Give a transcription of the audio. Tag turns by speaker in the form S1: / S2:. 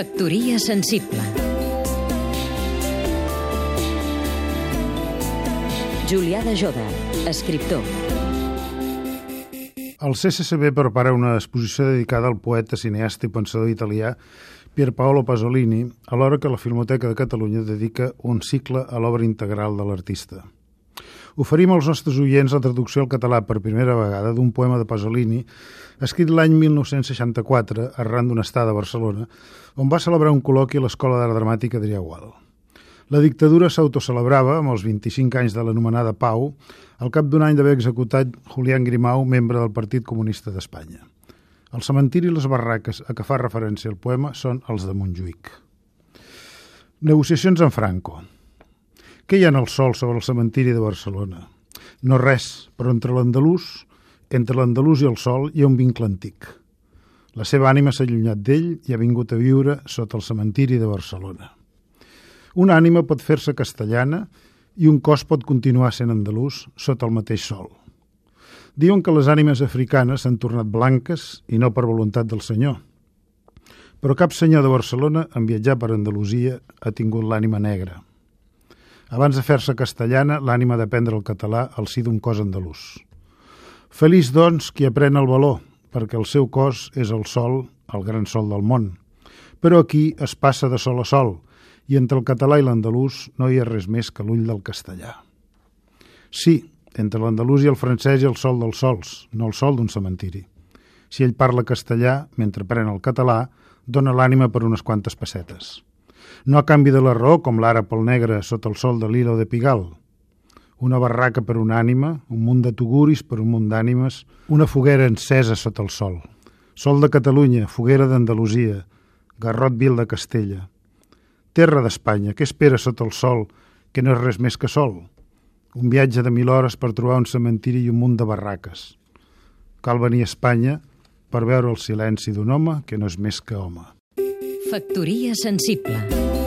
S1: Factoria sensible Julià de Joda, escriptor
S2: El CCCB prepara una exposició dedicada al poeta, cineasta i pensador italià Pier Paolo Pasolini, alhora que la Filmoteca de Catalunya dedica un cicle a l'obra integral de l'artista. Oferim als nostres oients la traducció al català per primera vegada d'un poema de Pasolini escrit l'any 1964 arran d'una estada a Barcelona, on va celebrar un col·loqui a l'Escola d'Art Dramàtica Adrià Gual. La dictadura s'autocelebrava amb els 25 anys de l'anomenada Pau, al cap d'un any d'haver executat Julián Grimau, membre del Partit Comunista d'Espanya. El cementiri i les barraques a què fa referència el poema són els de Montjuïc. Negociacions amb Franco. Què hi ha en el sol sobre el cementiri de Barcelona? No res, però entre l'andalús, entre l'andalús i el sol hi ha un vincle antic. La seva ànima s'ha allunyat d'ell i ha vingut a viure sota el cementiri de Barcelona. Una ànima pot fer-se castellana i un cos pot continuar sent andalús sota el mateix sol. Diuen que les ànimes africanes s'han tornat blanques i no per voluntat del senyor. Però cap senyor de Barcelona, en viatjar per Andalusia, ha tingut l'ànima negra. Abans de fer-se castellana, l'ànima d'aprendre el català al si d'un cos andalús. Feliç, doncs, qui aprèn el valor, perquè el seu cos és el sol, el gran sol del món. Però aquí es passa de sol a sol, i entre el català i l'andalús no hi ha res més que l'ull del castellà. Sí, entre l'andalús i el francès ha el sol dels sols, no el sol d'un cementiri. Si ell parla castellà, mentre pren el català, dona l'ànima per unes quantes pessetes no a canvi de la raó, com l'ara pel negre sota el sol de l'Ilo de Pigal. Una barraca per una ànima, un munt de tuguris per un munt d'ànimes, una foguera encesa sota el sol. Sol de Catalunya, foguera d'Andalusia, garrot vil de Castella. Terra d'Espanya, què espera sota el sol, que no és res més que sol? Un viatge de mil hores per trobar un cementiri i un munt de barraques. Cal venir a Espanya per veure el silenci d'un home que no és més que home.
S1: Factoria sensible